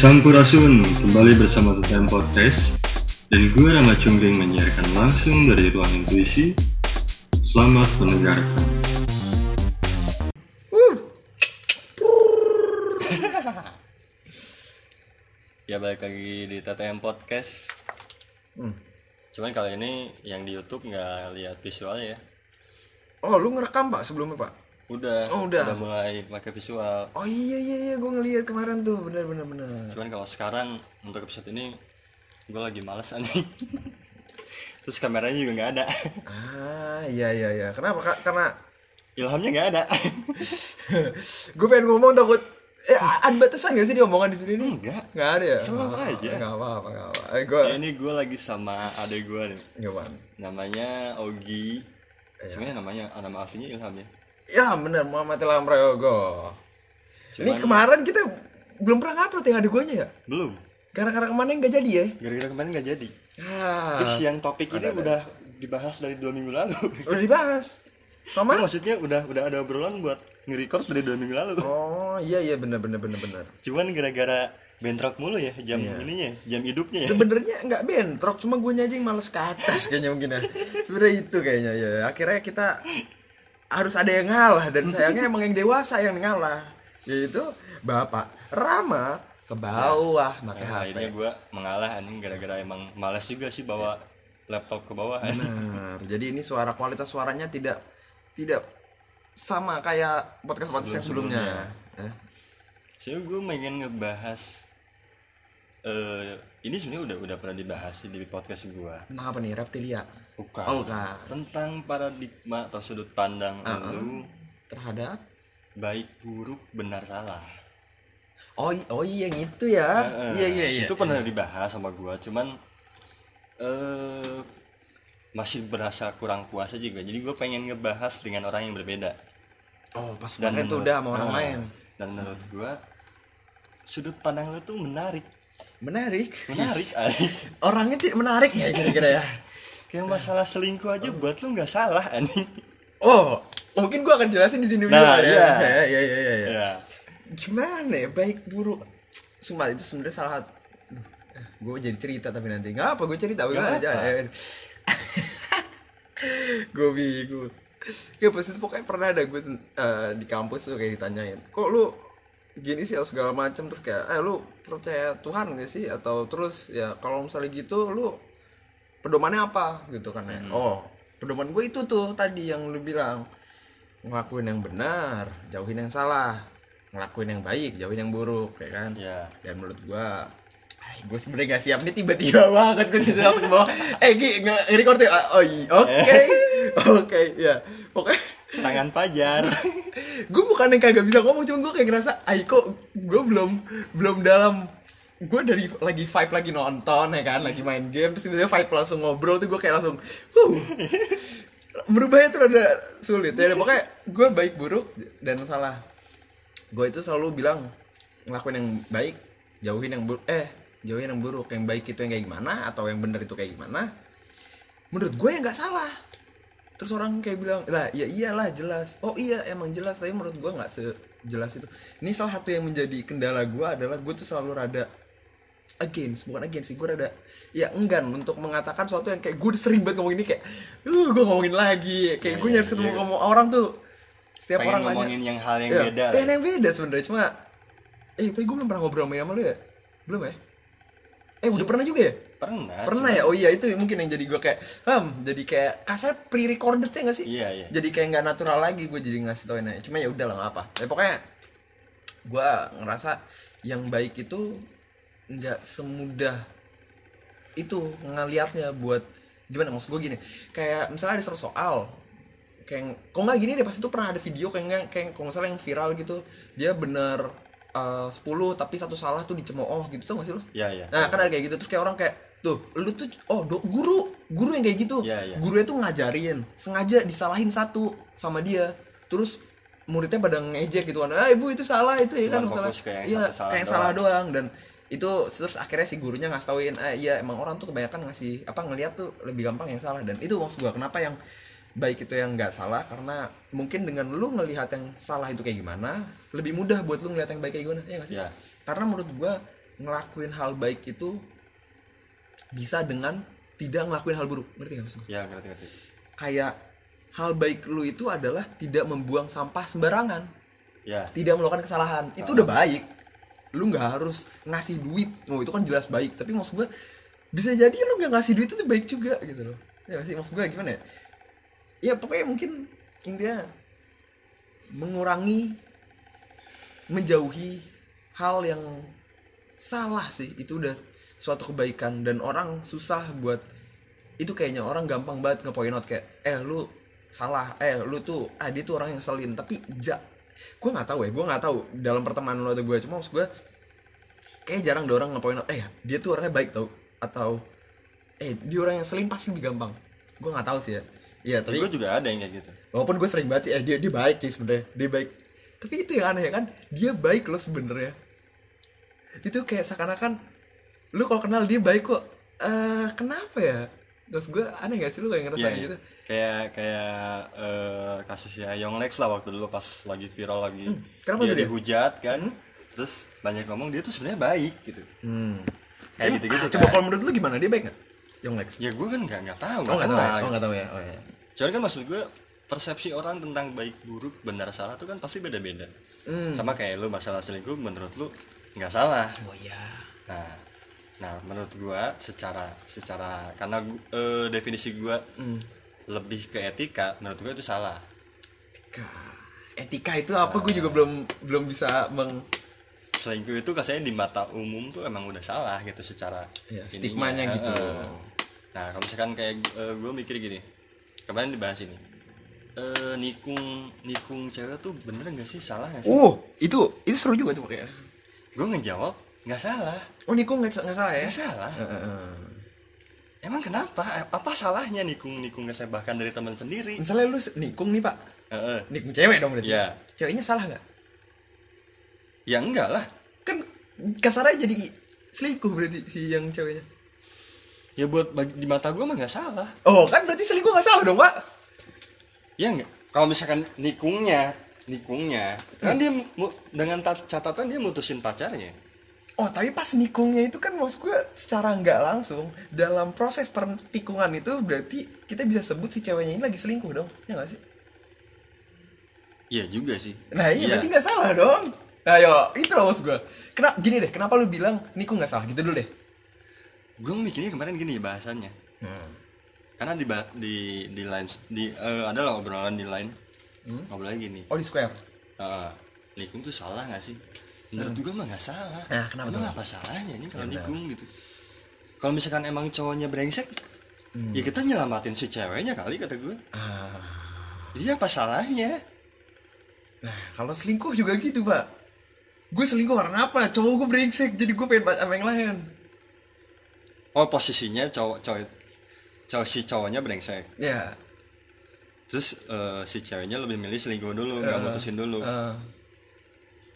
Sampurasun kembali bersama TTM Podcast dan gue Rama Cungging menyiarkan langsung dari ruang intuisi. Selamat mendengarkan. Ya balik lagi di TTM Podcast. Hmm. Cuman kali ini yang di YouTube nggak lihat visualnya ya. Oh, lu ngerekam pak sebelumnya pak? Udah, Oh, udah. mulai pakai visual. Oh iya iya iya, gue ngeliat kemarin tuh, bener bener bener. Cuman kalau sekarang untuk episode ini gue lagi males anjing. Terus kameranya juga nggak ada. Ah iya iya iya, kenapa kak? Karena Ilhamnya nggak ada. gue pengen ngomong takut eh ada batasan gak sih di omongan di sini nih? Enggak. Nggak ada ya? Selalu Oh, aja. Nggak apa apa nggak apa. Eh gue Ya, ini gue lagi sama adek gue nih. gimana? Namanya Ogi. Iya. Sebenarnya namanya nama aslinya Ilham ya. Ya bener Muhammad Ilham Prayogo. Ini Cuman kemarin kita belum pernah ngupload yang ada guanya ya? belum. Karena-karena kemarin nggak jadi ya? Gara-gara kemarin nggak jadi. Ah, Terus yang topik ini udah dibahas dari dua minggu lalu. udah dibahas. Sama? Maksudnya udah udah ada obrolan buat nge-record dari dua minggu lalu. Oh iya iya bener bener bener bener. Cuman gara-gara bentrok mulu ya jam Iya. ininya, jam hidupnya ya. sebenarnya nggak bentrok cuma gue aja yang males ke atas kayaknya mungkin ya sebenarnya itu kayaknya ya akhirnya kita harus ada yang ngalah dan sayangnya emang yang dewasa yang ngalah. Yaitu bapak Rama ke bawah pakai Nah, HP akhirnya gue mengalah anjing gara-gara emang malas juga sih bawa laptop ke bawah. benar. Jadi ini suara kualitas suaranya tidak tidak sama kayak podcast podcast yang sebelumnya. Eh, Saya gue pengen ngebahas eh ini sebenarnya udah udah pernah dibahas sih di podcast gue. tentang apa nih reptilia Bukan. oh kan Tentang paradigma atau sudut pandang lu terhadap baik buruk benar salah. oh oh iya yang itu ya Heeh. iya iya iya Itu pernah dibahas sama gua, cuman eh masih berasa kurang puas aja juga. Jadi gue pengen ngebahas dengan orang yang berbeda. oh pas Dan tuh menurut- udah sama orang lain Dan menurut gua sudut pandang lu tuh menarik, menarik menarik. orangnya tidak menarik ya kira-kira ya Kayak masalah selingkuh aja buat lu nggak salah anjing. oh mungkin gua akan jelasin di sini Nah, juga iya. ya ya ya ya, ya, ya. Gimana ya baik buruk? Sumpah itu sebenarnya salah gue jadi cerita tapi nanti. Nggak apa gue cerita. Apa-apa. aja gue bingung. Ya pas itu pokoknya pernah ada gue eh, di kampus tuh kayak ditanyain kok lu gini sih segala macam terus kayak eh lu percaya Tuhan gak sih? Atau terus ya kalau misalnya gitu lu pedomannya apa? Gitu kan ya. Oh pedoman gue itu tuh tadi yang lu bilang. Ngelakuin yang benar jauhin yang salah. Ngelakuin yang baik jauhin yang buruk ya kan? Ya. dan menurut gua gue sebenarnya gak siap nih tiba-tiba banget gue tidak ke bawah. Eh Gi nge record ya? Oh iya oke. Oke ya pokoknya Serangan pajar. gue bukan yang kagak bisa ngomong cuma gue kayak ngerasa ay kok gue belum belum dalam gue dari lagi vibe lagi nonton ya kan? Lagi main game terus tiba-tiba vibe langsung ngobrol tuh gue kayak langsung huh. Merubahnya tuh ada sulit ya. Pokoknya gue baik buruk dan salah. Gue itu selalu bilang ngelakuin yang baik jauhin yang buruk eh jauhin yang buruk. Yang baik itu yang kayak gimana atau yang benar itu kayak gimana menurut gue yang nggak salah. Terus orang kayak bilang lah ya iyalah jelas. Oh iya emang jelas tapi menurut gue nggak sejelas itu. Ini salah satu yang menjadi kendala gue adalah gue tuh selalu rada against bukan against sih gue rada ya enggan untuk mengatakan sesuatu yang kayak gue sering banget ngomong ini kayak uh gue ngomongin lagi. Kayak Ya, gue ya, nyaris ketemu iya. ngomong orang tuh setiap Pengen orang nanya. ngomongin yang hal yang ya, beda. pengen yang beda sebenarnya cuma eh itu gue belum pernah ngobrol sama lu ya? Belum ya? Eh udah pernah juga ya? Pernah. pernah ya? Oh iya itu mungkin yang jadi gue kayak hmm jadi kayak kasar pre-recorded ya gak sih? Iya, iya. jadi kayak nggak natural lagi gue jadi ngasih tauin aja cuma ya udah lah apa ya pokoknya gue ngerasa yang baik itu nggak semudah itu ngelihatnya buat gimana? Maksud gue gini kayak misalnya ada satu soal kayak kok nggak gini deh pas itu pernah ada video kayak nggak- kayak kalau nggak salah yang viral gitu. Dia bener eh, 10 tapi satu salah tuh dicemooh gitu tuh gak sih lo Iya, iya. Nah kan ada kayak gitu terus kayak orang kayak tuh lu tuh oh do, guru guru yang kayak gitu. Iya, iya. gurunya tuh ngajarin sengaja disalahin satu sama dia terus muridnya pada ngejek gitu kan ah ibu itu salah itu ya Cuman kan salah iya satu salah kayak yang salah doang dan itu terus akhirnya si gurunya ngasih tauin ah iya emang orang tuh kebanyakan ngasih apa ngelihat tuh lebih gampang yang salah. Dan itu maksud gua kenapa yang baik itu yang nggak salah? Karena mungkin dengan lu ngelihat yang salah itu kayak gimana lebih mudah buat lu ngelihat yang baik kayak gimana ya nggak sih? Iya. karena menurut gua ngelakuin hal baik itu bisa dengan tidak ngelakuin hal buruk. Ngerti gak maksud ya ngerti ngerti. Kayak hal baik lu itu adalah tidak membuang sampah sembarangan. Ya tidak melakukan kesalahan. Itu udah baik lu nggak harus ngasih duit. Oh itu kan jelas baik tapi maksud gue bisa jadi lu nggak ngasih duit itu baik juga gitu loh. Ya sih? Maksud gue gimana ya? Ya pokoknya mungkin intinya mengurangi menjauhi hal yang salah sih. Itu udah suatu kebaikan dan orang susah buat itu kayaknya orang gampang banget ngepoint out kayak eh lu salah. Eh lu tuh ah dia tuh orang yang selin tapi ja gue nggak tahu ya gue nggak tahu dalam pertemanan lo atau gue cuma maksud gue kayak jarang ada orang ngepoint out eh dia tuh orangnya baik tau atau eh dia orang yang selin pasti lebih gampang. Gue nggak tahu sih ya. Iya tapi gue juga ada yang kayak gitu. walaupun gue sering banget sih eh dia dia baik sih sebenarnya dia baik. Tapi itu yang aneh ya kan dia baik loh sebenarnya. Itu kayak seakan-akan lu kalau kenal dia baik kok. Eh kenapa ya? Terus gue aneh gak sih lu kayak ngerasa Iya, kayak iya. gitu kayak kayak eh, kasusnya Yonglex lah waktu dulu pas lagi viral lagi kenapa dia dihujat kan. Terus banyak ngomong dia tuh sebenarnya baik gitu. Hmm. kayak gitu gitu coba kalau menurut lu gimana? Dia baik gak Young Lex? Ya gue kan nggak nggak tahu oh nggak tahu ya? oh nggak tahu ya? Oh ya Cuman kan maksud gue persepsi orang tentang baik buruk benar salah tuh kan pasti beda-beda. Hmm. sama kayak lu masalah selingkuh menurut lu nggak salah. Oh iya. Nah nah menurut gue secara secara karena gu- eh, definisi gue Hmm. Lebih ke etika menurut gue itu salah. Etika. Etika itu apa? Gue juga belum belum bisa meng selingkuh itu kasihnya di mata umum tuh emang udah salah gitu secara Ya, ininya. stigmanya gitu. Heeh. nah kalau misalkan kayak gue mikir gini. Kemarin dibahas ini. Eh nikung nikung cewek tuh bener nggak sih? Salah nggak sih? Oh itu itu seru juga tuh kayak gue ngejawab nggak salah. Oh Niko nggak salah ya? Nggak salah. Heeh. Emang kenapa? Apa salahnya nikung nikung bahkan dari teman sendiri. Misalnya lu nikung nih pak. Heeh. nikung cewek dong berarti. Iya. ceweknya salah nggak? Ya enggak lah. Kan kasarnya jadi selingkuh berarti si yang ceweknya. Ya buat bagi, di mata gue mah nggak salah. Oh kan berarti selingkuh nggak salah dong pak. Ya enggak. Kalau misalkan nikungnya nikungnya kan dia dengan ta- catatan dia mutusin pacarnya oh tapi pas nikungnya itu kan maksud gue secara nggak langsung dalam proses pertikungan itu berarti kita bisa sebut si ceweknya ini lagi selingkuh dong ya nggak sih? Iya juga sih. Nah iya, berarti nggak salah dong. Ayo itu loh maksud gue kenapa gini deh kenapa lu bilang nikung nggak salah? Gitu dulu deh. Gue mikirnya kemarin gini bahasannya. Karena di di di line di eh, ada lah obrolan di line. Lagi nih oh di square? Eh, nikung tuh salah gak sih menurut gue mah nggak salah. Nah, kenapa emang tuh? apa salahnya ini kalau Ya, nikung gitu? Kalau misalkan emang cowoknya brengsek ya kita nyelamatin si ceweknya kali kata gue ah. Iya apa salahnya? Nah, kalau selingkuh juga gitu, Pak. Gue selingkuh karena apa? Cowok gue brengsek, jadi gue pengen sama yang lain. oh posisinya cowok cowok cowok si cowoknya brengsek. Ya. terus eh, si ceweknya lebih milih selingkuh dulu nggak mutusin dulu. eh,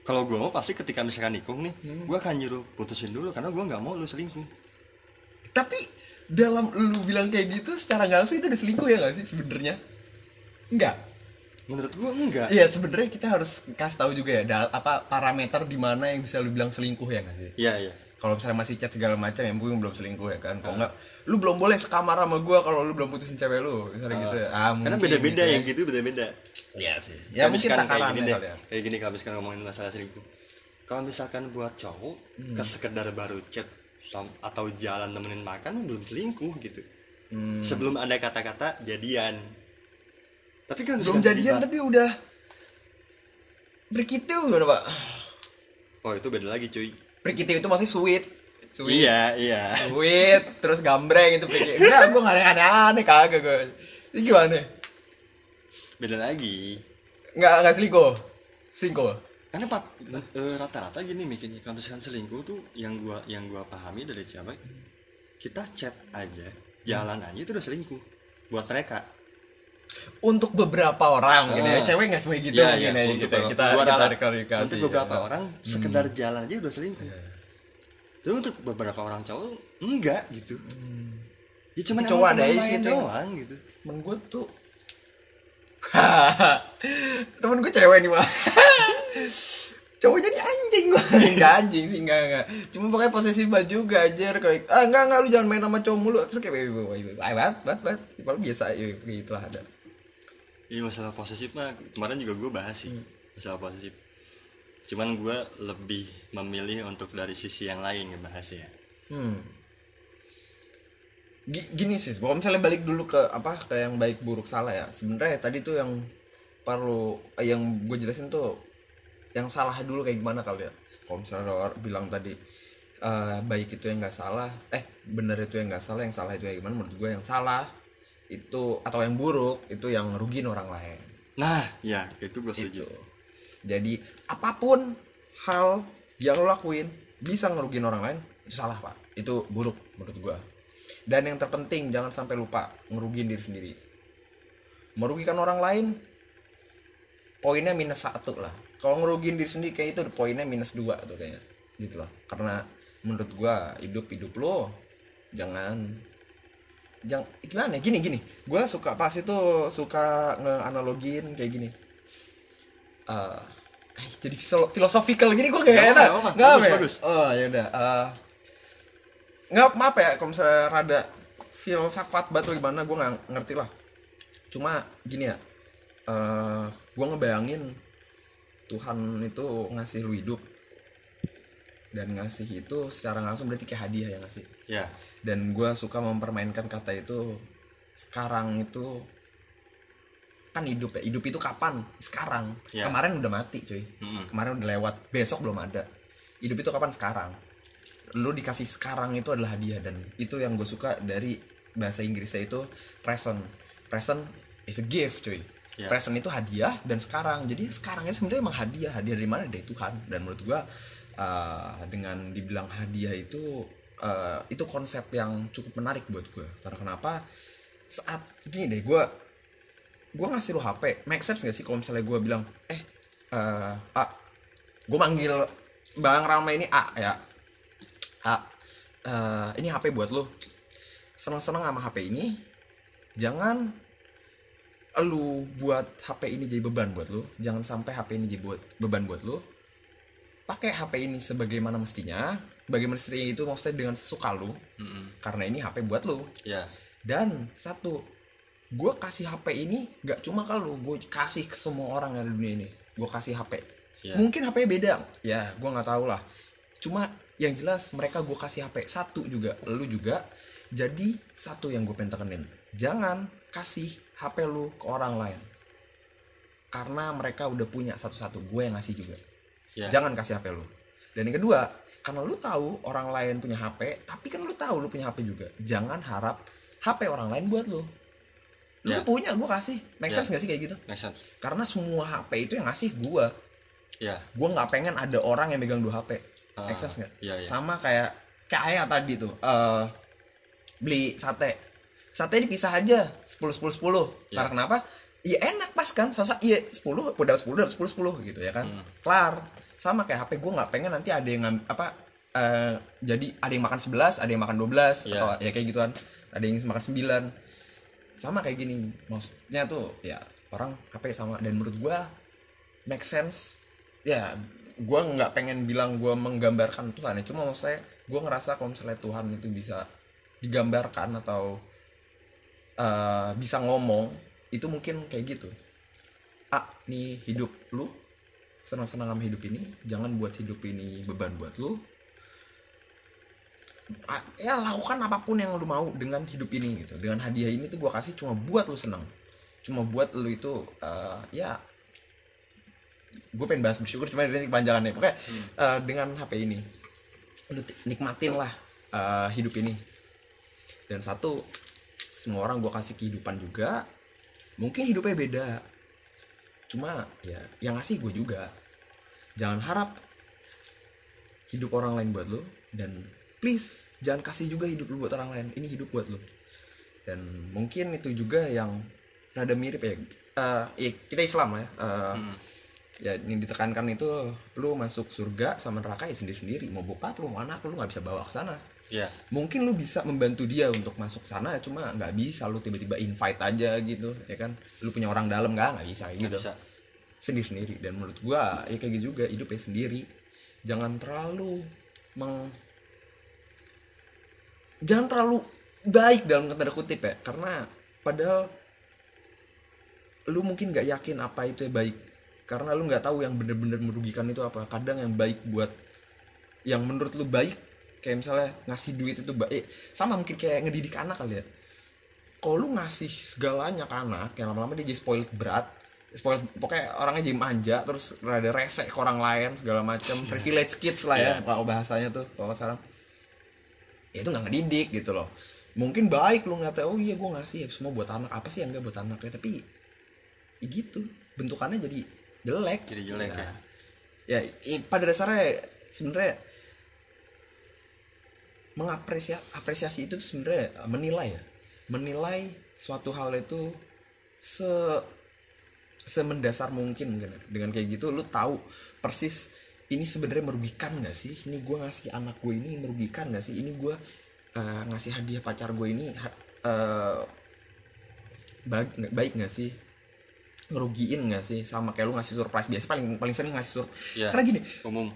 kalau gue mau pasti ketika misalkan nikung nih Hmm. gue akan nyuruh putusin dulu karena gue nggak mau lu selingkuh tapi dalam lu bilang kayak gitu secara nggak langsung itu udah selingkuh ya nggak sih sebenarnya? Enggak. menurut gue enggak Iya, sebenarnya kita harus kasih tahu juga ya da- apa parameter di mana yang bisa lu bilang selingkuh ya nggak sih? iya iya Kalau misalnya masih chat segala macam ya mungkin belum selingkuh ya kan. Kalau enggak lu belum boleh sekamar sama gua kalau lu belum putusin cewek lu, misalnya gitu ya. Ah, karena mungkin beda-beda gitu ya. yang gitu beda-beda Iya sih. Ya mungkin kayak gini deh. kali ya. kayak gini kalau misalkan ngomongin masalah selingkuh. Kalau misalkan buat cowok Hmm. ke sekedar baru chat atau jalan nemenin makan belum selingkuh gitu. Hmm. sebelum ada kata-kata jadian. Tapi kan belum jadian tapi udah berkitiu gimana pak? Oh itu beda lagi cuy. Berkitiu itu masih sweet. Sweet. Iya iya. Sweet terus gambreng itu berkitiu. Enggak gue nggak aneh aneh kagak gue ini gimana beda lagi. Nggak nggak selingkuh. Selingkuh. Karena pak eh, rata-rata gini mikirnya kalau misalkan selingkuh tuh yang gua yang gua pahami dari cewek kita chat aja jalan aja itu udah selingkuh buat mereka. Untuk beberapa orang gitu ya Ah. cewek nggak semua gitu Iya, iya, ya untuk kita beberapa- kita gua kita klarifikasi untuk beberapa ya. orang sekedar jalan aja udah selingkuh. Tapi untuk beberapa orang cowok enggak gitu. Ya cuman cowok ada sih doang gitu. Temen gue tuh temen gue cewek nih mah cowoknya nih anjing gua enggak anjing sih enggak enggak cuma posesif banget juga aja kayak ah enggak enggak lu jangan main sama cowok mulu terus kayak wah bat bat bat kalau biasa ya gitu lah ada Iya masalah posesif mah kemarin juga gue bahas sih masalah posesif. Cuman gue lebih memilih untuk dari sisi yang lain ngebahas ya. hmm gini sih kalau misalnya balik dulu ke apa ke yang baik buruk salah ya. Sebenarnya tadi tuh yang perlu eh, yang gue jelasin tuh yang salah dulu kayak gimana kali ya. Kalau misalnya orang bilang tadi eh, baik itu yang nggak salah eh benar itu yang nggak salah yang salah itu yang gimana menurut gue yang salah itu atau yang buruk itu yang rugiin orang lain. Nah, ya itu gue setuju. itu jadi apa pun hal yang lo lakuin bisa ngerugiin orang lain itu salah pak. Itu buruk menurut gua dan yang terpenting jangan sampai lupa ngerugiin diri sendiri merugikan orang lain poinnya minus satu lah kalau ngerugiin diri sendiri kayak itu poinnya minus dua tuh kayaknya gitu loh karena menurut gua hidup hidup lo jangan jangan gimana ya? gini gini gua suka pas itu suka ngeanalogin kayak gini eh eh, jadi filo- philosophical gini gue kayak enak nggak apa-apa. Bagus, ya? bagus. oh ya udah eh, nggak maaf ya kalau misalnya rada filsafat batu gimana gue nggak ngerti lah. Cuma gini ya eh gue ngebayangin Tuhan itu ngasih lu hidup. Dan ngasih itu secara langsung berarti kayak hadiah ya ngasih? Ya, dan gue suka mempermainkan kata itu sekarang itu kan hidup ya hidup itu kapan? Sekarang. Ya. kemarin udah mati cuy. Mm-mm. kemarin udah lewat besok belum ada. Hidup itu kapan? Sekarang lu dikasih sekarang itu adalah hadiah. Dan itu yang gue suka dari bahasa Inggrisnya itu present. Present is a gift cuy. Ya. present itu hadiah dan sekarang. Jadi sekarangnya sebenarnya emang hadiah. Hadiah dari mana? Dari Tuhan. Dan menurut gue uh, dengan dibilang hadiah itu uh, itu konsep yang cukup menarik buat gue karena kenapa? Saat gini deh gue gue ngasih lo HP make sense gak sih kalau misalnya gue bilang eh eh A gue manggil bang Rama ini A ya A eh, ini HP buat lo. Seneng-seneng sama HP ini. Jangan lu buat HP ini jadi beban buat lu. Jangan sampai HP ini jadi buat beban buat lu. Pakai HP ini sebagaimana mestinya. Bagaimana mestinya itu maksudnya dengan sesuka lu. Mm-mm. karena ini HP buat lu. Ya, dan satu gue kasih HP ini gak cuma ke lu gue kasih ke semua orang yang ada di dunia ini. Gue kasih HP Ya. mungkin HP beda. Ya gue nggak tahu lah. Cuma yang jelas mereka gue kasih HP satu juga lu juga. Jadi satu yang gue pengen tekenin. Jangan kasih HP lu ke orang lain. Karena mereka udah punya satu-satu. Gue yang ngasih juga. Ya, jangan kasih HP lu. Dan yang kedua karena lu tahu orang lain punya HP tapi kan lu tahu lu punya HP juga. Jangan harap HP orang lain buat lu. Lu tuh punya gue kasih. Make Ya. sense gak sih kayak gitu? Make sense. karena semua HP itu yang ngasih gue Ya, gue nggak pengen ada orang yang megang dua HP Make sense nggak? iya, iya. sama kayak kayak ayah tadi tuh eh beli sate. Sate dipisah aja 10 10 10 Ya. karena kenapa? Iya enak pas kan sasa iya 10 udah 10 udah 10 10 gitu ya kan. Hmm. kelar. Sama kayak HP gue nggak pengen nanti ada yang ngam- apa eh, jadi ada yang makan 11 ada yang makan 12 Ya. atau ya kayak gituan. Ada yang makan 9 sama kayak gini maksudnya tuh ya orang HP sama dan menurut gue make sense. Ya gue nggak pengen bilang gue menggambarkan Tuhan ya. Cuma maksud saya gue ngerasa kalau misalnya Tuhan itu bisa digambarkan atau eh, bisa ngomong itu mungkin kayak gitu. Ah nih hidup lu senang-senang sama hidup ini jangan buat hidup ini beban buat lu. Ya lakukan apa pun yang lu mau dengan hidup ini gitu. Dengan hadiah ini tuh gue kasih cuma buat lu senang. Cuma buat lu itu eh, ya gue pengen bahas bersyukur cuma ini kepanjangan nih. Pokoknya eh, dengan HP ini lu ti- nikmatin lah eh, hidup ini. Dan satu semua orang gue kasih kehidupan juga mungkin hidupnya beda. Cuma ya yang ngasih gue juga. Jangan harap hidup orang lain buat lo dan please jangan kasih juga hidup lu buat orang lain. Ini hidup buat lo dan mungkin itu juga yang rada mirip ya Eh, ya, kita Islam ya Eh, Hmm. Ya yang ditekankan itu lu masuk surga sama neraka ya sendiri sendiri mau bokap lu mau anak lu nggak bisa bawa ke sana. Ya, mungkin lu bisa membantu dia untuk masuk sana cuma nggak bisa. Lu tiba-tiba invite aja gitu ya kan? Lu punya orang dalam nggak nggak bisa kayak gitu. bisa. sendiri sendiri dan menurut gua ya kayak gitu juga hidupnya sendiri. Jangan terlalu meng jangan terlalu baik dalam tanda kutip ya. Karena padahal lu mungkin nggak yakin apa itu yang baik karena lu nggak tahu yang bener-bener merugikan itu apa. Kadang yang baik buat yang menurut lu baik kayak misalnya ngasih duit itu baik sama mungkin kayak ngedidik anak kali ya. Kalau lu ngasih segalanya ke anak yang lama-lama dia jadi spoiled berat spoiled pokoknya orangnya jadi manja terus rada resek ke orang lain segala macam privilege kids lah ya kalau bahasanya tuh kalau sekarang. Ya itu nggak ngedidik gitu loh. Mungkin baik lu nggak tahu oh iya gue ngasih ya semua buat anak. Apa sih yang nggak buat anak ya? Tapi ya gitu. Bentukannya jadi jelek. Jadi jelek Nah, ya. ya i- pada dasarnya sebenarnya mengapresiasi apresiasi itu tuh sebenarnya menilai ya. Menilai suatu hal itu se semendasar mungkin mungkin ya. dengan kayak gitu lu tahu persis ini sebenarnya merugikan gak sih? Ini gue ngasih anak gue ini merugikan gak sih? Ini gue eh, ngasih hadiah pacar gue ini eh, baik baik gak sih ngerugiin gak sih? Sama kayak lu ngasih surprise. Biasa paling paling sering ngasih surprise Iya. karena gini umum.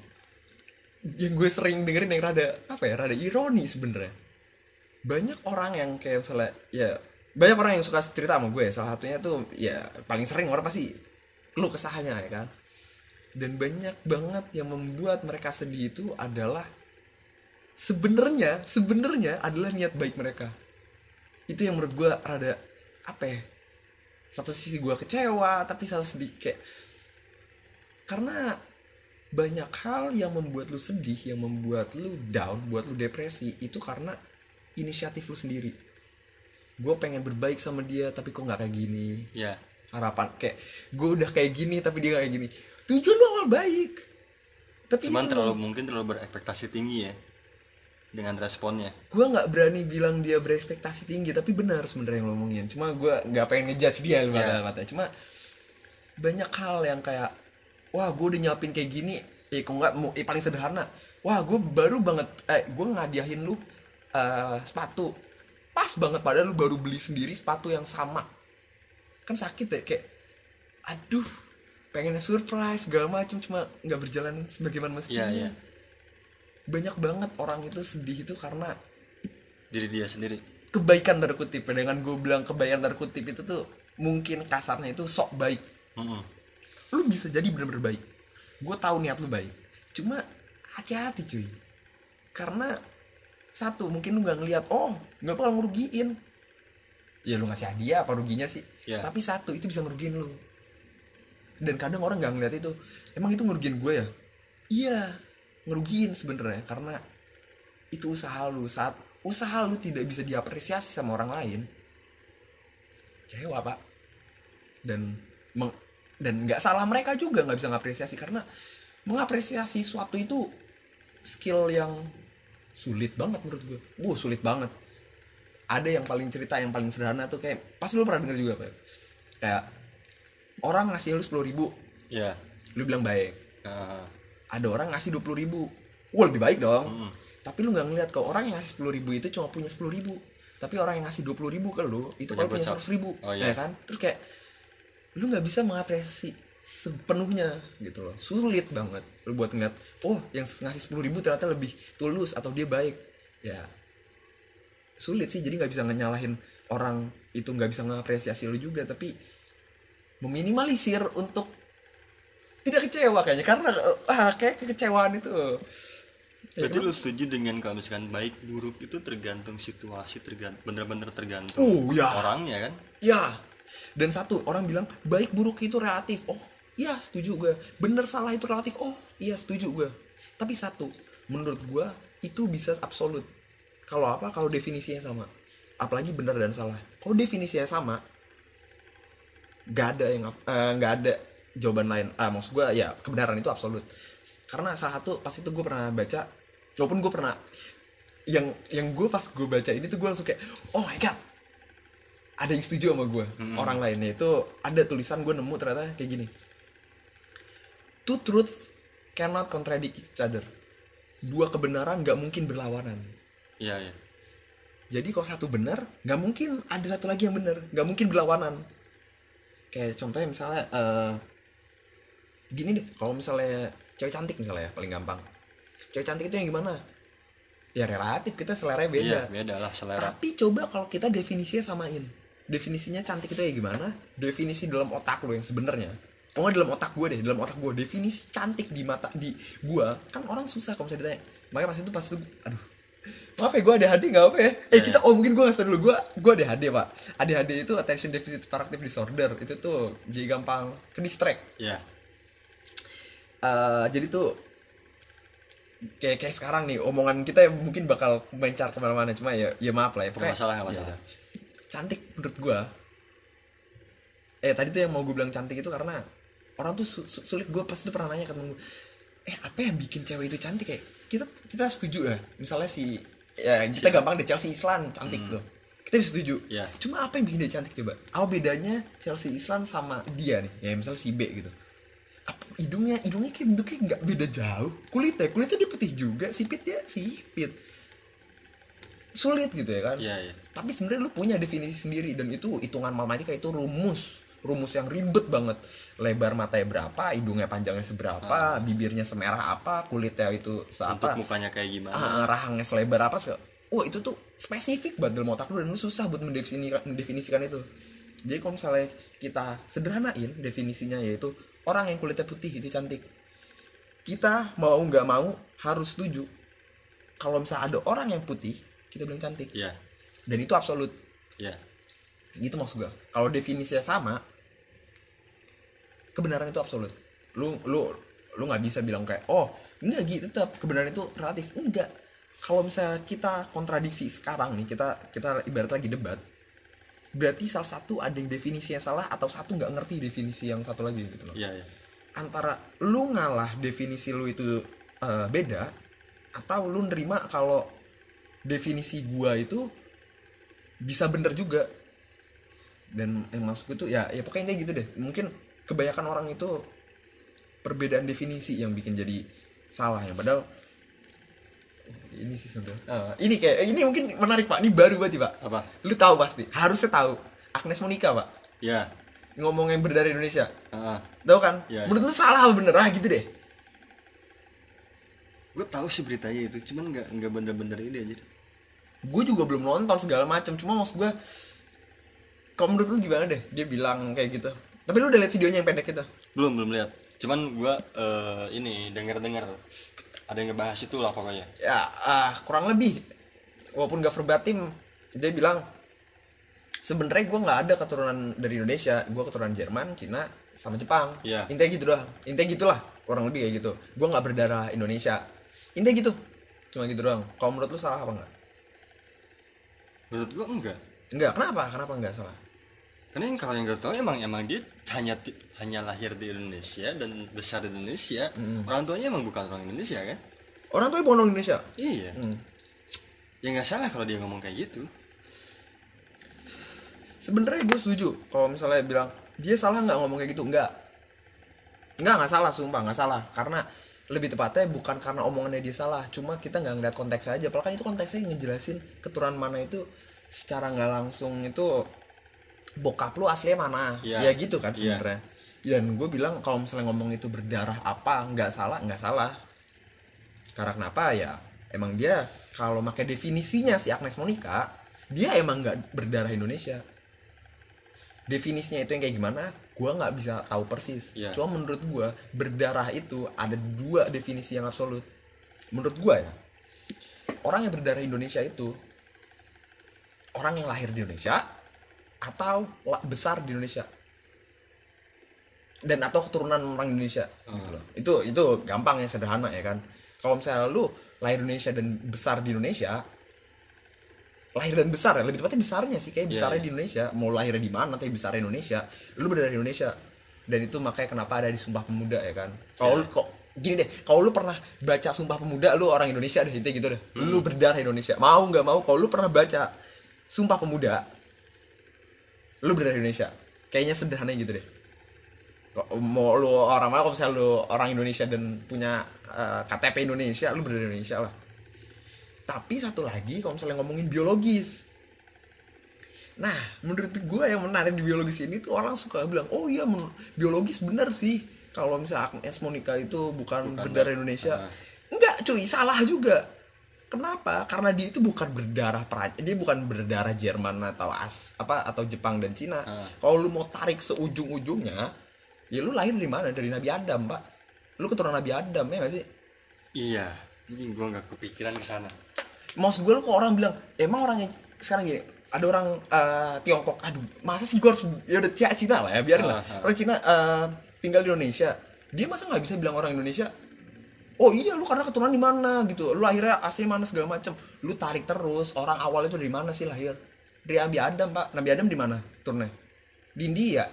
yang gue sering dengerin yang rada apa ya rada ironi sebenarnya. Banyak orang yang kayak misalnya ya banyak orang yang suka cerita sama gue. Salah satunya tuh ya paling sering orang pasti lu kesahnya ya kan? Dan banyak banget yang membuat mereka sedih itu adalah sebenarnya sebenarnya adalah niat baik mereka. Itu yang menurut gue rada apa ya satu sisi gue kecewa tapi satu sedih kayak karena banyak hal yang membuat lu sedih yang membuat lu down buat lu depresi itu karena inisiatif lu sendiri. Gue pengen berbaik sama dia tapi kok nggak kayak gini? Ya. Harapan kayak gue udah kayak gini tapi dia kayak gini. Tujuan lu awal baik. Tapi cuman itu terlalu mungkin terlalu berekspektasi tinggi ya dengan responnya. Gue nggak berani bilang dia berekspektasi tinggi tapi benar sebenarnya yang ngomongin cuma gue nggak pengen ngejudge dia Iya. yeah. kata cuma banyak hal yang kayak wah gue udah nyiapin kayak gini. Eh kok nggak mau eh, paling sederhana. Wah gue baru banget eh gue ngadiahin lu eh, sepatu. Pas banget padahal lu baru beli sendiri sepatu yang sama. Kan sakit ya kayak aduh pengennya surprise segala macam cuma nggak berjalan sebagaimana mestinya. Iya, iya. Banyak banget orang itu sedih itu karena diri dia sendiri. kebaikan tanda kutip ya. dengan gue bilang kebaikan tanda kutip itu tuh mungkin kasarnya itu sok baik. Mm-mm. lu bisa jadi bener-bener baik. Gue tahu niat lu baik. Cuma hati-hati cuy. Karena satu mungkin lu nggak ngeliat oh nggak bakal ngerugiin. Ya lu ngasih hadiah apa ruginya sih? Ya. tapi satu itu bisa ngerugiin lu. Dan kadang orang nggak ngeliat itu. Emang itu ngerugiin gue ya? Iya ngerugiin sebenarnya karena itu usaha lu. Saat usaha lu tidak bisa diapresiasi sama orang lain kecewa pak. dan meng- dan nggak salah mereka juga nggak bisa ngapresiasi karena mengapresiasi suatu itu skill yang sulit banget menurut gue bu sulit banget. Ada yang paling cerita yang paling sederhana tuh kayak pasti lu pernah denger juga pak. Kayak orang ngasih lu sepuluh ribu ya lu bilang baik. Ah, ada orang ngasih dua puluh ribu. Wah lebih baik dong. Mm-mm. tapi lu nggak ngeliat kalau orang yang ngasih sepuluh ribu itu cuma punya sepuluh ribu. Tapi orang yang ngasih dua puluh ribu ke lu itu Punya kalau punya seratus ribu Oh, iya. ya kan? Terus kayak lu nggak bisa mengapresiasi sepenuhnya gitu loh. Sulit banget lu buat ngeliat oh yang ngasih sepuluh ribu ternyata lebih tulus atau dia baik. Ya sulit sih. Jadi nggak bisa nyalahin orang itu nggak bisa mengapresiasi lu juga. Tapi meminimalisir untuk tidak kecewa kayaknya karena ah kayak kekecewaan itu Ya, berarti lu setuju dengan kalau misalkan baik buruk itu tergantung situasi tergantung bener-bener tergantung Oh, ya. orangnya kan Ya. Dan satu, orang bilang baik buruk itu relatif. Oh, iya setuju gue. Bener salah itu relatif. Oh, iya setuju gue. Tapi satu, menurut gue itu bisa absolut. Kalau apa? Kalau definisinya sama. Apalagi benar dan salah. Kalau definisinya sama, nggak ada yang eh, nggak ada jawaban lain. Ah, maksud gue ya kebenaran itu absolut. Karena salah satu pas itu gue pernah baca, walaupun gue pernah yang yang gue pas gue baca ini tuh gue langsung kayak oh my god. Ada yang setuju sama gue orang lainnya itu ada tulisan gue nemu ternyata kayak gini. Two truths cannot contradict each other. Dua kebenaran nggak mungkin berlawanan. Iya ya jadi kalau satu benar nggak mungkin ada satu lagi yang benar. Nggak mungkin berlawanan. Kayak contohnya misalnya eh, gini deh kalau misalnya cewek cantik misalnya ya paling gampang. Cewek cantik itu yang gimana? Ya relatif kita selera iya beda beda lah selera. Tapi coba kalau kita definisinya samain. Definisinya cantik itu ya gimana? Definisi dalam otak lo yang sebenarnya. Oh nggak dalam otak gue deh dalam otak gue definisi cantik di mata di gue kan orang susah kalau misalnya ditanya. Makanya pas itu pas itu aduh. Maaf ya gue ADHD nggak apa ya? Eh kita oh mungkin gue nggak dulu. Gue gue ADHD pak. ADHD itu attention deficit hyperactive disorder. Itu tuh jadi gampang ke distract. Ya Eh, jadi tuh kayak kayak sekarang nih omongan kita mungkin bakal mencar ke mana-mana. Cuma ya ya maaf lah ya nggak masalah nggak masalah. Ya, cantik menurut gua. Eh tadi tuh yang mau gue bilang cantik itu karena orang tuh su- su- sulit. Gue pasti tuh pernah nanya ke temen gue eh apa yang bikin cewek itu cantik kayak kita kita setuju ya. Misalnya si ya kita gampang deh Chelsea Islan cantik tuh. Kita bisa setuju. Iya. cuma apa yang bikin dia cantik coba? Apa bedanya Chelsea Islan sama dia nih? Ya misalnya si B gitu hidungnya hidungnya kayak bentuknya nggak beda jauh. Kulitnya kulitnya dia putih juga sipit dia sipit. Sulit gitu ya kan? Iya iya. Tapi sebenarnya lu punya definisi sendiri dan itu hitungan matematika itu rumus. Rumus yang ribet banget. Lebar matanya berapa hidungnya panjangnya seberapa bibirnya semerah apa kulitnya itu untuk seapa mukanya kayak gimana? Ah, rahangnya selebar apa sih wah itu tuh spesifik banget dalam otak lu dan lu susah buat mendefinisikan, mendefinisikan itu. Jadi kalau misalnya kita sederhanain definisinya yaitu orang yang kulitnya putih itu cantik. Kita mau nggak mau harus setuju. Kalau misalnya ada orang yang putih kita bilang cantik. Iya. Dan itu absolut. Iya. Gitu maksud gue kalau definisinya sama kebenaran itu absolut. Lu lu lu nggak bisa bilang kayak oh enggak gitu tetap. Kebenaran itu relatif enggak. Kalau misalnya kita kontradiksi sekarang nih kita kita ibarat lagi debat berarti salah satu ada yang definisinya salah atau satu nggak ngerti definisi yang satu lagi gitu loh. Iya iya. Antara lu ngalah definisi lu itu eh, beda atau lu nerima kalau definisi gua itu bisa bener juga. Dan yang maksudku itu ya ya pokoknya gitu deh. Mungkin kebanyakan orang itu perbedaan definisi yang bikin jadi salah ya. Padahal ini sih sebenarnya. Ah, ini kayak ini mungkin menarik pak. Ini baru banget pak. Apa? Lu tahu pasti. Harusnya tahu. Agnes Monica pak. Ya ngomong yang berdarah Indonesia. Heeh. tahu kan? Iya, menurut lu salah apa bener ah gitu deh. Gue tahu sih beritanya itu cuman nggak nggak bener-bener ini aja gue juga belum nonton segala macam cuma maksud gue kalau menurut lu gimana deh? Dia bilang kayak gitu. Tapi lu udah liat videonya yang pendek itu? Belum belum lihat. Cuman gue eh, ini dengar dengar ada yang ngebahas itu lah pokoknya. Ya ah, kurang lebih. Walaupun gak verbatim dia bilang sebenarnya gue nggak ada keturunan dari Indonesia. Gue keturunan Jerman Cina sama Jepang. Iya. intinya gitu doang. Intinya gitulah kurang lebih kayak gitu. Gue nggak berdarah Indonesia. Intinya gitu. Cuma gitu doang. Kalau menurut lu salah apa enggak menurut gue enggak. Enggak. Kenapa? Kenapa enggak salah karena yang kalau yang gue tahu emang emang dia hanya hanya lahir di Indonesia dan besar di Indonesia. Orang tuanya emang bukan orang Indonesia kan? Orang tuanya bukan orang Indonesia? Iya. Hmm. ya nggak salah kalau dia ngomong kayak gitu. Sebenarnya gue setuju kalau misalnya bilang dia salah nggak ngomong kayak gitu? Nggak. Nggak nggak salah sumpah nggak salah. Karena lebih tepatnya bukan karena omongannya dia salah cuma kita nggak ngeliat konteks aja. Padahal kan itu konteksnya ngejelasin keturunan mana itu secara nggak langsung itu bokap lu aslinya mana? Iya. ya gitu kan Iya. sebenarnya. Dan gue bilang kalau misalnya ngomong itu berdarah apa nggak salah nggak salah. Karena kenapa? Ya emang dia kalau pakai definisinya si Agnes Monica dia emang nggak berdarah Indonesia. Definisinya itu yang kayak gimana? Gua nggak bisa tahu persis. Iya. cuma menurut gua berdarah itu ada dua definisi yang absolut. Menurut gua ya orang yang berdarah Indonesia itu orang yang lahir di Indonesia atau besar di Indonesia. Dan atau keturunan orang Indonesia gitu loh. Itu itu gampang ya sederhana ya kan? Kalau misalnya lu lahir di Indonesia dan besar di Indonesia lahir dan besar ya lebih tepatnya besarnya sih kayak Iya, besarnya iya. di Indonesia. Mau lahirnya di mana tapi besarnya Indonesia. Lu berdarah di Indonesia. Dan itu makanya kenapa ada di Sumpah Pemuda ya kan? Kalau lu kok gini deh kalau lu pernah baca Sumpah Pemuda lu orang Indonesia deh intinya gitu deh. Hmm. lu berdarah Indonesia. Mau nggak mau kalau lu pernah baca Sumpah Pemuda lu berdarah Indonesia. Kayaknya sederhana gitu deh. Kok mau lu orang mana kalau misalnya lu orang Indonesia dan punya eh, KTP Indonesia lu berdarah Indonesia lah. Tapi satu lagi kalau misalnya ngomongin biologis. Nah menurut gue yang menarik di biologis ini tuh orang suka bilang oh iya biologis bener sih. Kalau misalnya Agnes Monica itu bukan, Bukan, Bang. Indonesia. Ah. enggak cuy salah juga kenapa? Karena dia itu bukan berdarah Perancis dia bukan berdarah Jerman atau as apa atau Jepang dan Cina. Ah. kalau lu mau tarik seujung-ujungnya ya lu lahir dari mana? Dari Nabi Adam pak. Lu keturunan Nabi Adam ya gak sih? Iya ini gue nggak kepikiran ke sana. Maksud gue lu kok orang bilang emang orang yang sekarang gini ada orang eh, Tiongkok aduh masa sih gue harus ya udah Cina lah ya biarin lah. Ah, ah. orang Cina eh, tinggal di Indonesia. Dia masa nggak bisa bilang orang Indonesia oh iya lu karena keturunan di mana gitu. Lu akhirnya asli mana segala macem. Lu tarik terus orang awal itu dari mana sih lahir? Dari Nabi Adam pak. Nabi Adam di mana turunnya? Di India.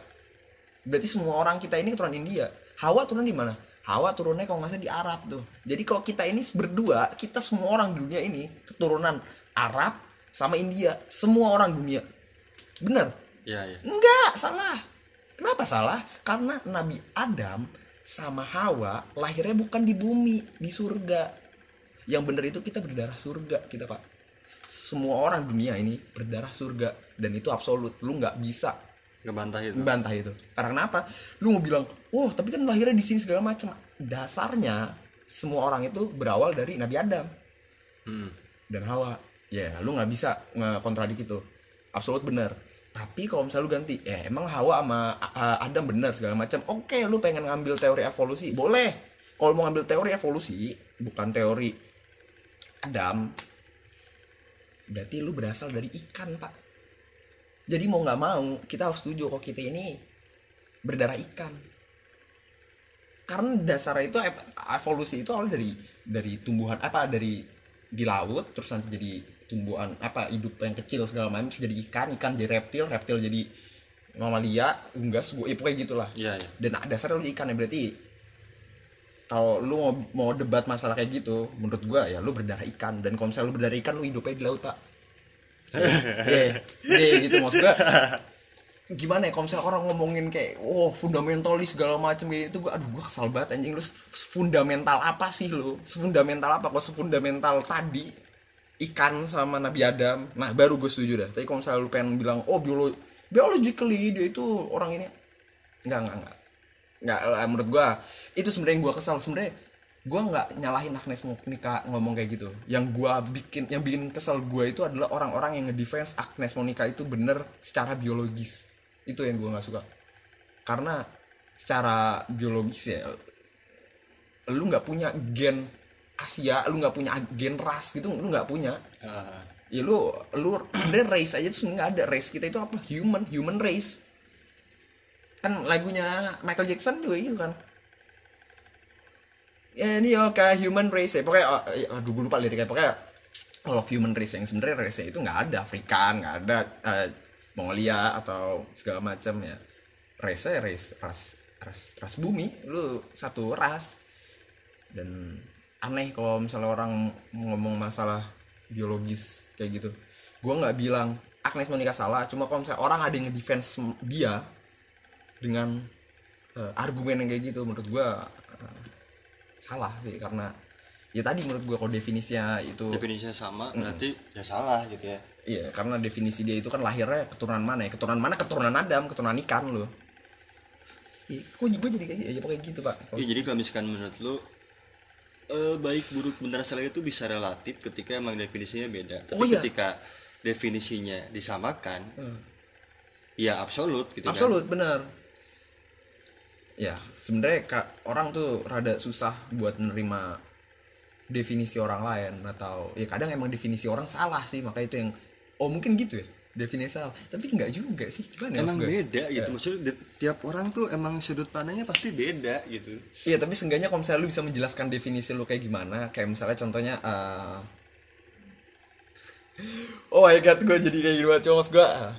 Berarti semua orang kita ini keturunan India. Hawa turun di mana? Hawa turunnya kalau nggak salah di Arab tuh. Jadi kalau kita ini berdua kita semua orang di dunia ini keturunan Arab sama India. Semua orang dunia. Bener? Iya iya. Enggak salah. Kenapa salah? Karena Nabi Adam sama Hawa lahirnya bukan di bumi di surga. Yang bener itu kita berdarah surga kita pak. Semua orang dunia ini berdarah surga dan itu absolut. Lu nggak bisa ngebantah itu. membantah itu. Karena kenapa? Lu mau bilang oh tapi kan lahirnya di sini segala macam. Dasarnya semua orang itu berawal dari Nabi Adam. Hmm. dan Hawa ya lu nggak bisa ngekontradik itu. Absolut bener tapi kalau misalnya lu ganti ya emang Hawa sama Adam bener segala macam. Oke lu pengen ngambil teori evolusi boleh. Kalau mau ngambil teori evolusi bukan teori Adam berarti lu berasal dari ikan pak. Jadi mau nggak mau kita harus setuju kalau kita ini berdarah ikan. Karena dasarnya itu ev- evolusi itu awal dari dari tumbuhan apa dari di laut terus nanti jadi tumbuhan apa hidup yang kecil segala macam terus jadi ikan ikan jadi reptil reptil jadi mamalia unggas gua ya pokoknya gitulah. Iya iya. Dan dasarnya lu ikan ya berarti kalau lu mau, mau debat masalah kayak gitu menurut gua ya lu berdarah ikan. Dan kalau misalnya lu berdarah ikan lu hidupnya di laut pak. Iya, iya gitu. Maksud gua gimana ya kalau misalnya orang ngomongin kayak oh fundamentalis segala macam kayak itu gua aduh gua kesal banget anjing. Lu fundamental apa sih lu? Fundamental apa? Kok fundamental tadi ikan sama Nabi Adam. Nah baru gue setuju dah. Tapi kalau misalnya lu pengen bilang oh biolo biologically dia itu orang ini. Nggak nggak nggak. Nggak menurut gua itu sebenarnya gua kesal. Sebenarnya gua nggak nyalahin Agnes Monica ngomong kayak gitu. Yang gua bikin yang bikin kesal gua itu adalah orang-orang yang ngedefense Agnes Monica itu bener secara biologis. Itu yang gua nggak suka. Karena secara biologis ya lu nggak punya gen Asia lu nggak punya gen ras gitu lu nggak punya. Ah, ya lu lu sebenarnya race aja tuh nggak ada. Race kita itu apa? Human human race. Kan lagunya Michael Jackson juga gitu kan. Ya ini oke human race ya. Pokoknya oh, ya, aduh gue lupa liriknya. Pokoknya all of human race yang sebenarnya race itu nggak ada. Afrika nggak ada eh, Mongolia atau segala macam ya. Race ya race ras ras ras bumi. Lu satu ras. Dan aneh kalau misalnya orang ngomong masalah biologis kayak gitu. Gua nggak bilang Agnes Monica salah. Cuma kalau misalnya orang ada yang ngedefense dia dengan eh, argumen yang kayak gitu menurut gua eh, salah sih. Karena ya tadi menurut gua kalau definisinya itu definisinya sama berarti ya salah gitu ya. Iya karena definisi dia itu kan lahirnya keturunan mana ya? Keturunan mana? Keturunan Adam keturunan ikan loh. Iya, kok gue jadi kayak gitu ya pokoknya gitu pak. Iya, jadi kalau misalkan menurut lu eh, baik buruk benar salah itu bisa relatif ketika emang definisinya beda. Tapi Oh, iya. ketika definisinya disamakan, Hmm. ya absolut gitu kan. Absolut bener. Ya sebenarnya kak orang tuh rada susah buat menerima definisi orang lain atau ya kadang emang definisi orang salah sih maka itu yang oh mungkin gitu ya definisi salah tapi nggak juga sih gimana Emang gue? beda gitu. Ya. Maksudnya tiap orang tuh emang sudut pandangnya pasti beda gitu. Iya tapi seenggaknya kalau misalnya lu bisa menjelaskan definisi lu kayak gimana kayak misalnya contohnya eh, Oh my god gue jadi kayak gitu banget cuma gue ah,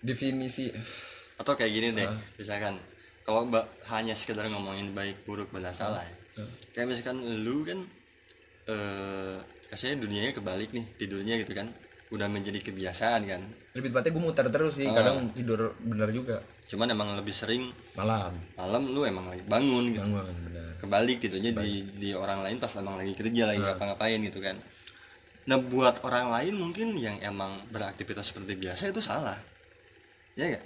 definisi Atau kayak gini deh, Ah. misalkan kalau mbak hanya sekedar ngomongin baik buruk benar salah. Ah. Kayak misalkan lu kan eh kasihnya dunianya kebalik nih tidurnya gitu kan. Udah menjadi kebiasaan kan. Lebih tepatnya gue muter terus sih Ah. kadang tidur bener juga. Cuman emang lebih sering malam. Malam lu emang lagi bangun gitu. Bangun bener. Kebalik tidurnya di di orang lain pas emang lagi kerja lagi Ah. ngapa-ngapain gitu kan. Nah buat orang lain mungkin yang emang beraktivitas seperti biasa itu salah. Ya gak?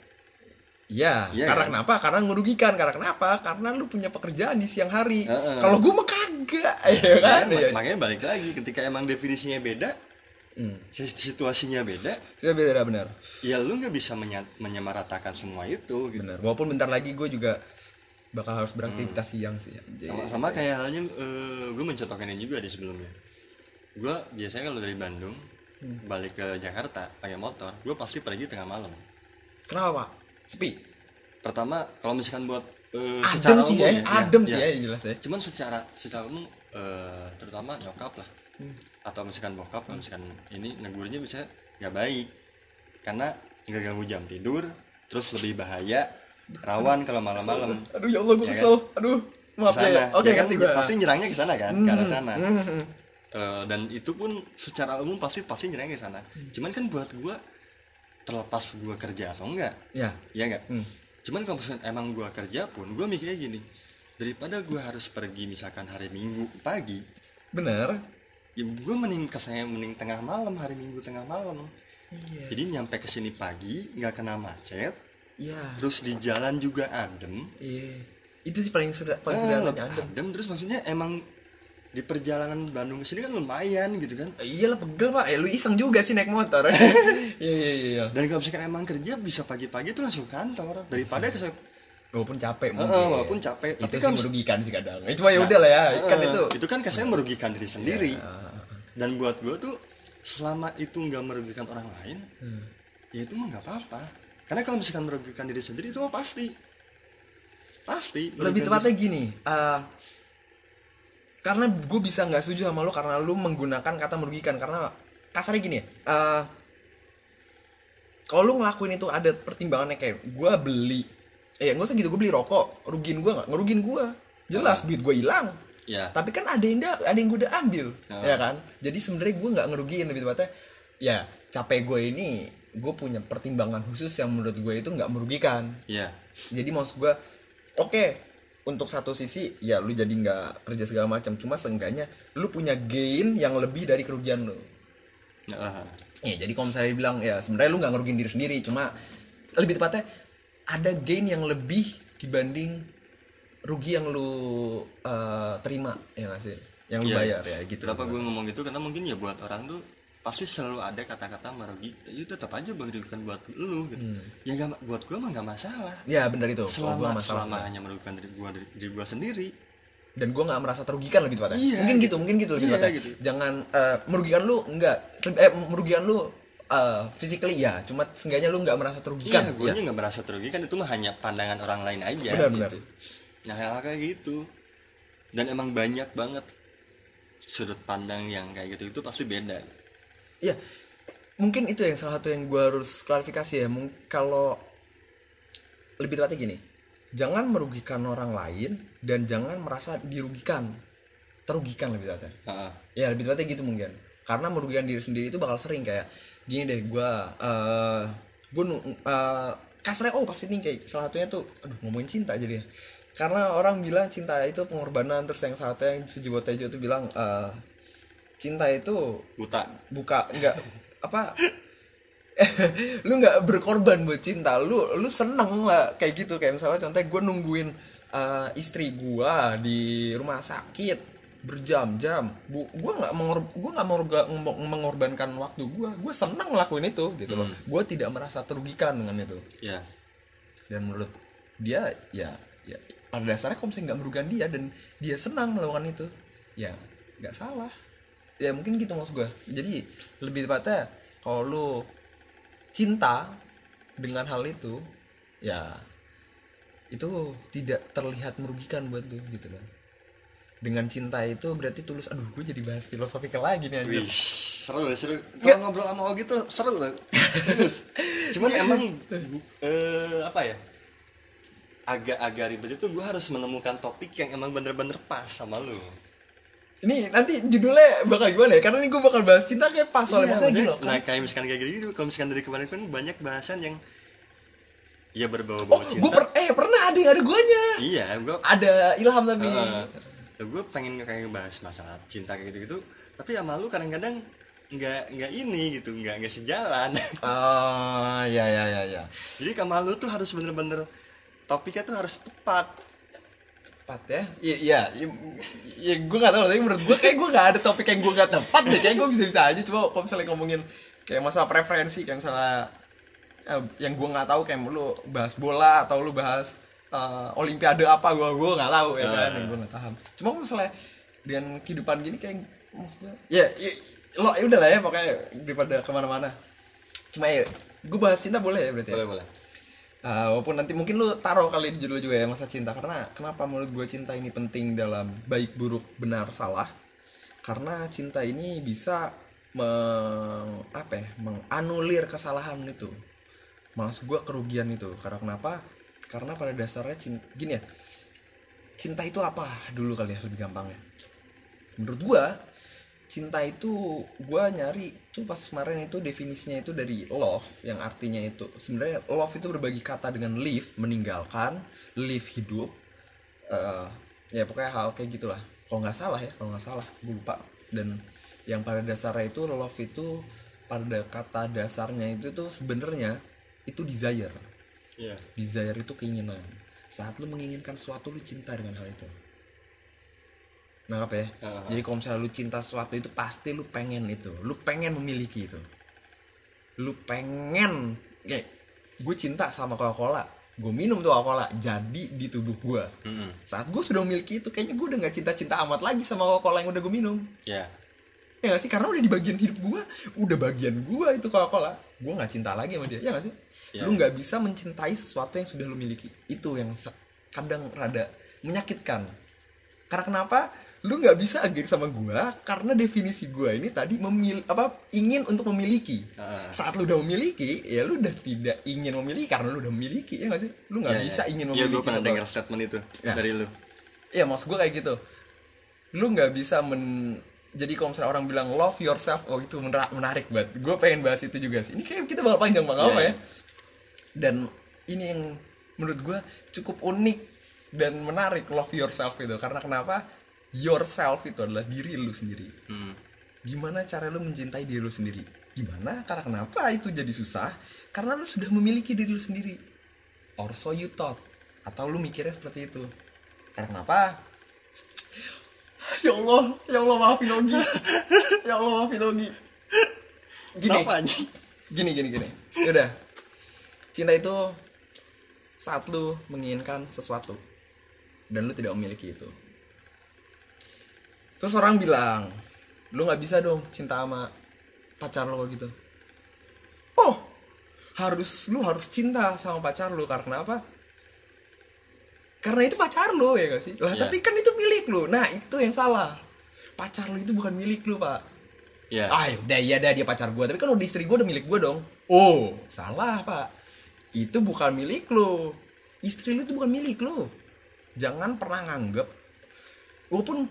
Iya, Iya karena kan? kenapa? Karena merugikan. Karena kenapa? Karena lu punya pekerjaan di siang hari. Heeh. Kalau gue mah kagak, ya kan? Iya. makanya balik lagi ketika emang definisinya beda Hmm. situasinya beda Itu beda benar. ya lu nggak bisa menya- menyamaratakan semua itu gitu Benar. Walaupun bentar lagi gue juga bakal harus beraktivitas siang sih. sama, sama kayak halnya gue mencontohkan ini juga di sebelumnya gue biasanya kalau dari Bandung Hmm. balik ke Jakarta pakai motor gue pasti pergi tengah malam Kenapa, Pak? Sepi. pertama kalau misalkan buat eh, Adem secara sih umum ya, adem sih ya, yang jelas ya. cuman secara secara umum eh, terutama nyokap lah Hmm. atau misalkan bokap kalau misalkan ini negurnya bisa nggak baik karena nggak ganggu jam tidur terus lebih bahaya rawan kalau malam-malam Aduh ya Allah gue Ya kan? kesel. Aduh, maaf Ke sana, ya. Oke, ya kan? gue. pasti nyerangnya ke sana kan ke arah sana Hmm. Eh, dan itu pun secara umum pasti pasti nyerangnya ke sana cuman kan buat gua terlepas gua kerja atau enggak Ya, ya enggak Hmm. cuman kalau misalkan emang gua kerja pun gua mikirnya gini daripada gua harus pergi misalkan hari minggu pagi bener. ya gue mending ke sana mending tengah malam hari minggu tengah malam Iya. jadi nyampe ke sini pagi nggak kena macet Iya. terus di jalan juga adem Iya. Itu sih paling sederhana, paling Eh, adem. adem terus maksudnya emang di perjalanan Bandung ke sini kan lumayan gitu kan. Iya lah pegel pak, eh lu iseng juga sih naik motor. Iya iya iya. Dan kalau misalkan emang kerja bisa pagi-pagi tuh langsung kantor. Daripada ke Walaupun capek mungkin. walaupun capek Itu tapi sih kan merugikan sih kadang. Eh, Cuma ya udah lah ya, kan Eh, itu itu kan kesannya merugikan diri sendiri. Ah, dan buat gue tuh selama itu nggak merugikan orang lain Hmm. ya itu mah nggak apa-apa. Karena kalau misalkan merugikan diri sendiri itu mah pasti. Pasti Lebih tepatnya gini eh, Karena gue bisa nggak setuju sama lu Karena lu menggunakan kata merugikan. Karena kasarnya gini ya eh, Kalau lu ngelakuin itu ada pertimbangannya kayak Gue beli Eh nggak usah gitu, gue beli rokok Rugiin gue nggak? Ngerugiin gue Jelas duit gue hilang. Ya tapi kan ada yang da- ada yang gue udah ambil Oh. ya kan? Jadi sebenarnya gue nggak ngerugiin lebih tepatnya ya capek gue ini gue punya pertimbangan khusus yang menurut gue itu nggak merugikan. Ya jadi maksud gue oke untuk satu sisi ya lu jadi nggak kerja segala macam. Cuma seenggaknya lu punya gain yang lebih dari kerugian lu. Nah, ya jadi kalau misalnya bilang ya sebenarnya lu nggak ngerugiin diri sendiri. Cuma lebih tepatnya ada gain yang lebih dibanding rugi yang lu eh, terima ya nggak sih? Yang lu Iya. bayar ya gitu. Kenapa gue ngomong gitu? Karena mungkin ya buat orang tuh pasti selalu ada kata-kata merugikan itu tetap aja merugikan buat lu gitu. Ya gak, buat gue mah nggak masalah. Ya benar itu. Selama gua masalah selama hanya merugikan diri gue diri gue sendiri. Dan gue nggak merasa terugikan lebih tepatnya. Iya, mungkin gitu mungkin gitu lebih Iya, tepatnya. gitu. jangan eh, merugikan lu enggak. Eh merugikan lu eh, physically ya. Cuma seenggaknya lu nggak merasa terugikan. Iya gue ya. nggak merasa terugikan. Itu mah hanya pandangan orang lain aja Benar, gitu. benar. nah hal kayak gitu. Dan emang banyak banget sudut pandang yang kayak gitu. Itu pasti beda Iya, mungkin itu yang salah satu yang gue harus klarifikasi ya. Mung- Kalau lebih tepatnya gini, jangan merugikan orang lain dan jangan merasa dirugikan, terugikan lebih tepatnya. Heeh. Ya lebih tepatnya gitu mungkin. Karena merugikan diri sendiri itu bakal sering kayak gini deh, gue eh gue uh, kasarnya oh pasti nih kayak salah satunya tuh, aduh ngomongin cinta jadi ya. Karena orang bilang cinta itu pengorbanan terus yang satu yang sejiwa tejo tuh bilang eh cinta itu buta. buka nggak apa lu nggak berkorban buat cinta. Lu lu seneng lah kayak gitu. Kayak misalnya contohnya gue nungguin eh, istri gua di rumah sakit berjam-jam bu gue nggak mengor gue nggak mengorga- meng- mengorbankan waktu gua. Gue seneng ngelakuin itu gitu loh. Gue tidak merasa terugikan dengan itu. Ya. Dan menurut dia ya ya pada dasarnya kalau misalnya nggak merugikan dia dan dia senang melakukan itu. Ya nggak salah ya mungkin gitu maksud gue jadi lebih tepatnya kalau lu cinta dengan hal itu ya itu tidak terlihat merugikan buat lu gitu loh dengan cinta itu berarti tulus. Aduh gue jadi bahas filosofikal lagi nih anjir. Wih, seru deh seru. Kalau ngobrol sama Ogi tuh seru loh. Serius. Cuman emang eh, apa ya agak-agak ribet itu gue harus menemukan topik yang emang bener-bener pas sama lu ini nanti judulnya bakal gimana ya? Karena ini gue bakal bahas cinta kayak pas soalnya Iya, gini loh kan? Nah kayak misalkan kayak gini kalau misalkan dari kemarin kan banyak bahasan yang ya oh berbau-bau cinta. gue per eh pernah ada yang ada guanya. Iya gue ada ilham tapi. Gue pengen kayak bahas masalah cinta kayak gitu gitu tapi sama lu kadang-kadang nggak nggak ini gitu nggak nggak sejalan. Ah, ya ya ya ya. jadi sama lu tuh harus bener-bener topiknya tuh harus tepat Tepat ya? Iya, iya. Ya, ya gue gak tau, tapi menurut gue kayak gue gak ada topik yang gue gak tepat deh. Kayak gue bisa-bisa aja. Coba kalau misalnya ngomongin kayak masalah preferensi, kayak misalnya eh, yang gue gak tahu kayak lu bahas bola atau lu bahas eh, olimpiade apa gue gue gak tahu ya kan, yang gue gak paham. Cuma kalau misalnya dengan kehidupan gini kayak maksud gue, ya, ya lo ya udah lah ya pokoknya daripada ke mana-mana. Cuma ya, gue bahas cinta boleh ya berarti. ya? boleh boleh Uh, walaupun nanti mungkin lu taruh kali di judul juga ya masa cinta. Karena kenapa menurut gue cinta ini penting dalam baik buruk benar salah? Karena cinta ini bisa meng apa ya menganulir kesalahan itu. Maksud gue kerugian itu. Karena kenapa? Karena pada dasarnya cinta gini ya cinta itu apa? Dulu kali ya lebih gampangnya menurut gue cinta itu gue nyari tuh pas kemarin itu definisinya itu dari love yang artinya itu sebenarnya love itu berbagi kata dengan live meninggalkan live hidup Eh, ya pokoknya hal kayak gitulah. Kalau nggak salah ya kalau nggak salah gue lupa. Dan yang pada dasarnya itu love itu pada kata dasarnya itu tuh sebenarnya itu desire. Iya. Desire itu keinginan. Saat lu menginginkan sesuatu lu cinta dengan hal itu apa ya? Ah. jadi kalau misalnya lu cinta sesuatu itu pasti lu pengen itu. Lu pengen memiliki itu. Lu pengen kayak gue cinta sama Coca Cola gue minum tuh Coca Cola jadi di tubuh gue Mm-mm. saat gue sudah memiliki itu kayaknya gue udah nggak cinta-cinta amat lagi sama Coca Cola yang udah gue minum. Ya. Ya gak sih? Karena udah di bagian hidup gue udah bagian gue itu Coca Cola gue nggak cinta lagi sama dia ya gak sih? Ya. lu nggak bisa mencintai sesuatu yang sudah lu miliki. Itu yang kadang rada menyakitkan. Karena kenapa lu nggak bisa agree sama gue karena definisi gue ini tadi memil apa ingin untuk memiliki Ah. saat lu udah memiliki ya lu udah tidak ingin memiliki karena lu udah memiliki ya gak sih lu nggak Ya, bisa ya. ingin Iya, memiliki gue pernah sesuatu. dengar statement itu Ya. dari lu Iya maksud gue kayak gitu Lu nggak bisa men Jadi kalau misalnya orang bilang love yourself Oh itu menarik, banget Gue pengen bahas itu juga sih Ini kayak kita bakal panjang banget Iya, apa iya. ya Dan ini yang menurut gue cukup unik Dan menarik love yourself itu Karena kenapa? Yourself itu adalah diri lu sendiri. Hmm. Gimana cara lu mencintai diri lu sendiri? Gimana? Karena kenapa itu jadi susah? Karena lu sudah memiliki diri lu sendiri. Or so you thought. Atau lu mikirnya seperti itu. Karena kenapa? Ya Allah, ya Allah maafin Ogi. Ya Allah maafin Ogi. Gini, Kenapa gini, gini, gini. Yaudah. Cinta itu Saat lu menginginkan sesuatu Dan lu tidak memiliki itu Terus orang bilang Lu gak bisa dong cinta sama pacar lo gitu Oh harus lu harus cinta sama pacar lu karena apa? Karena itu pacar lu ya gak sih? Lah Iya. tapi kan itu milik lu. Nah itu yang salah. Pacar lu itu bukan milik lu pak. ya Ah udah iya dah dia pacar gua tapi kan udah istri gua udah milik gua dong. Oh salah pak. Itu bukan milik lu. Istri lu itu bukan milik lu. Jangan pernah nganggep. Walaupun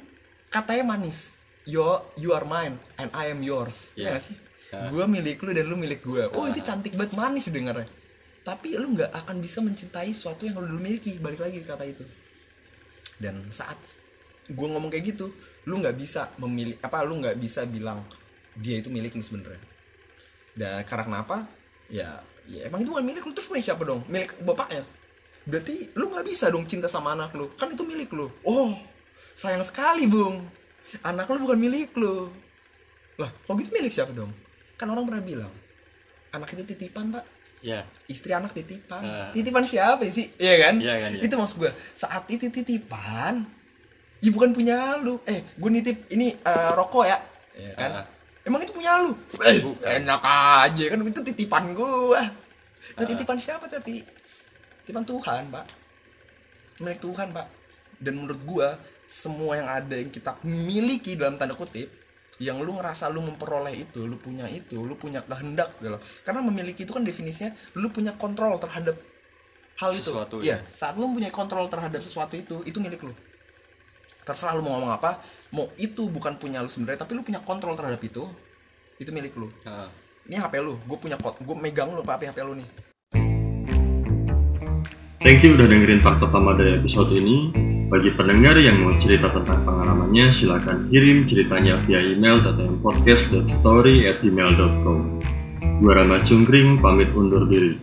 katanya manis. Yo, you are mine and I am yours. Iya Iya. gak sih? Ya. Gua milik lu dan lu milik gua. Oh itu cantik banget manis dengarnya. Tapi lu nggak akan bisa mencintai sesuatu yang lu miliki. Balik lagi kata itu. Dan saat gue ngomong kayak gitu, lu nggak bisa memilih apa lu nggak bisa bilang dia itu milik lu sebenarnya. Dan karena kenapa? Ya, ya emang itu bukan milik lu terus punya siapa dong? Milik bapaknya. Berarti lu nggak bisa dong cinta sama anak lu. Kan itu milik lu. Oh, sayang sekali, Bung. Anak lu bukan milik lu. Lah, kalau gitu milik siapa dong? Kan orang pernah bilang, anak itu titipan, Pak ya istri anak titipan Ah. titipan siapa sih iya kan Iya kan, iya. itu maksud gue saat itu titipan ya bukan punya lu eh gue nitip ini eh, rokok ya Iya kan Ah. emang itu punya lu eh Bukan. enak aja kan itu titipan gue nah Ah. titipan siapa tapi titipan Tuhan pak milik Tuhan pak dan menurut gue semua yang ada yang kita miliki dalam tanda kutip yang lu ngerasa lu memperoleh itu, lu punya itu, lu punya kehendak dalam. Karena memiliki itu kan definisinya lu punya kontrol terhadap hal itu. Sesuatu, Iya, ya. saat lu punya kontrol terhadap sesuatu itu, itu milik lu. Terserah lu mau ngomong apa, mau itu bukan punya lu sebenarnya, tapi lu punya kontrol terhadap itu, itu milik lu. Ah. Ini HP lu, gue punya kod, gue megang lu apa HP lu nih. Thank you udah dengerin part pertama dari episode ini. Bagi pendengar yang mau cerita tentang pengalamannya, silakan kirim ceritanya via email ttmpodcast.story@gmail.com. Gua Rama Cungkring, pamit undur diri.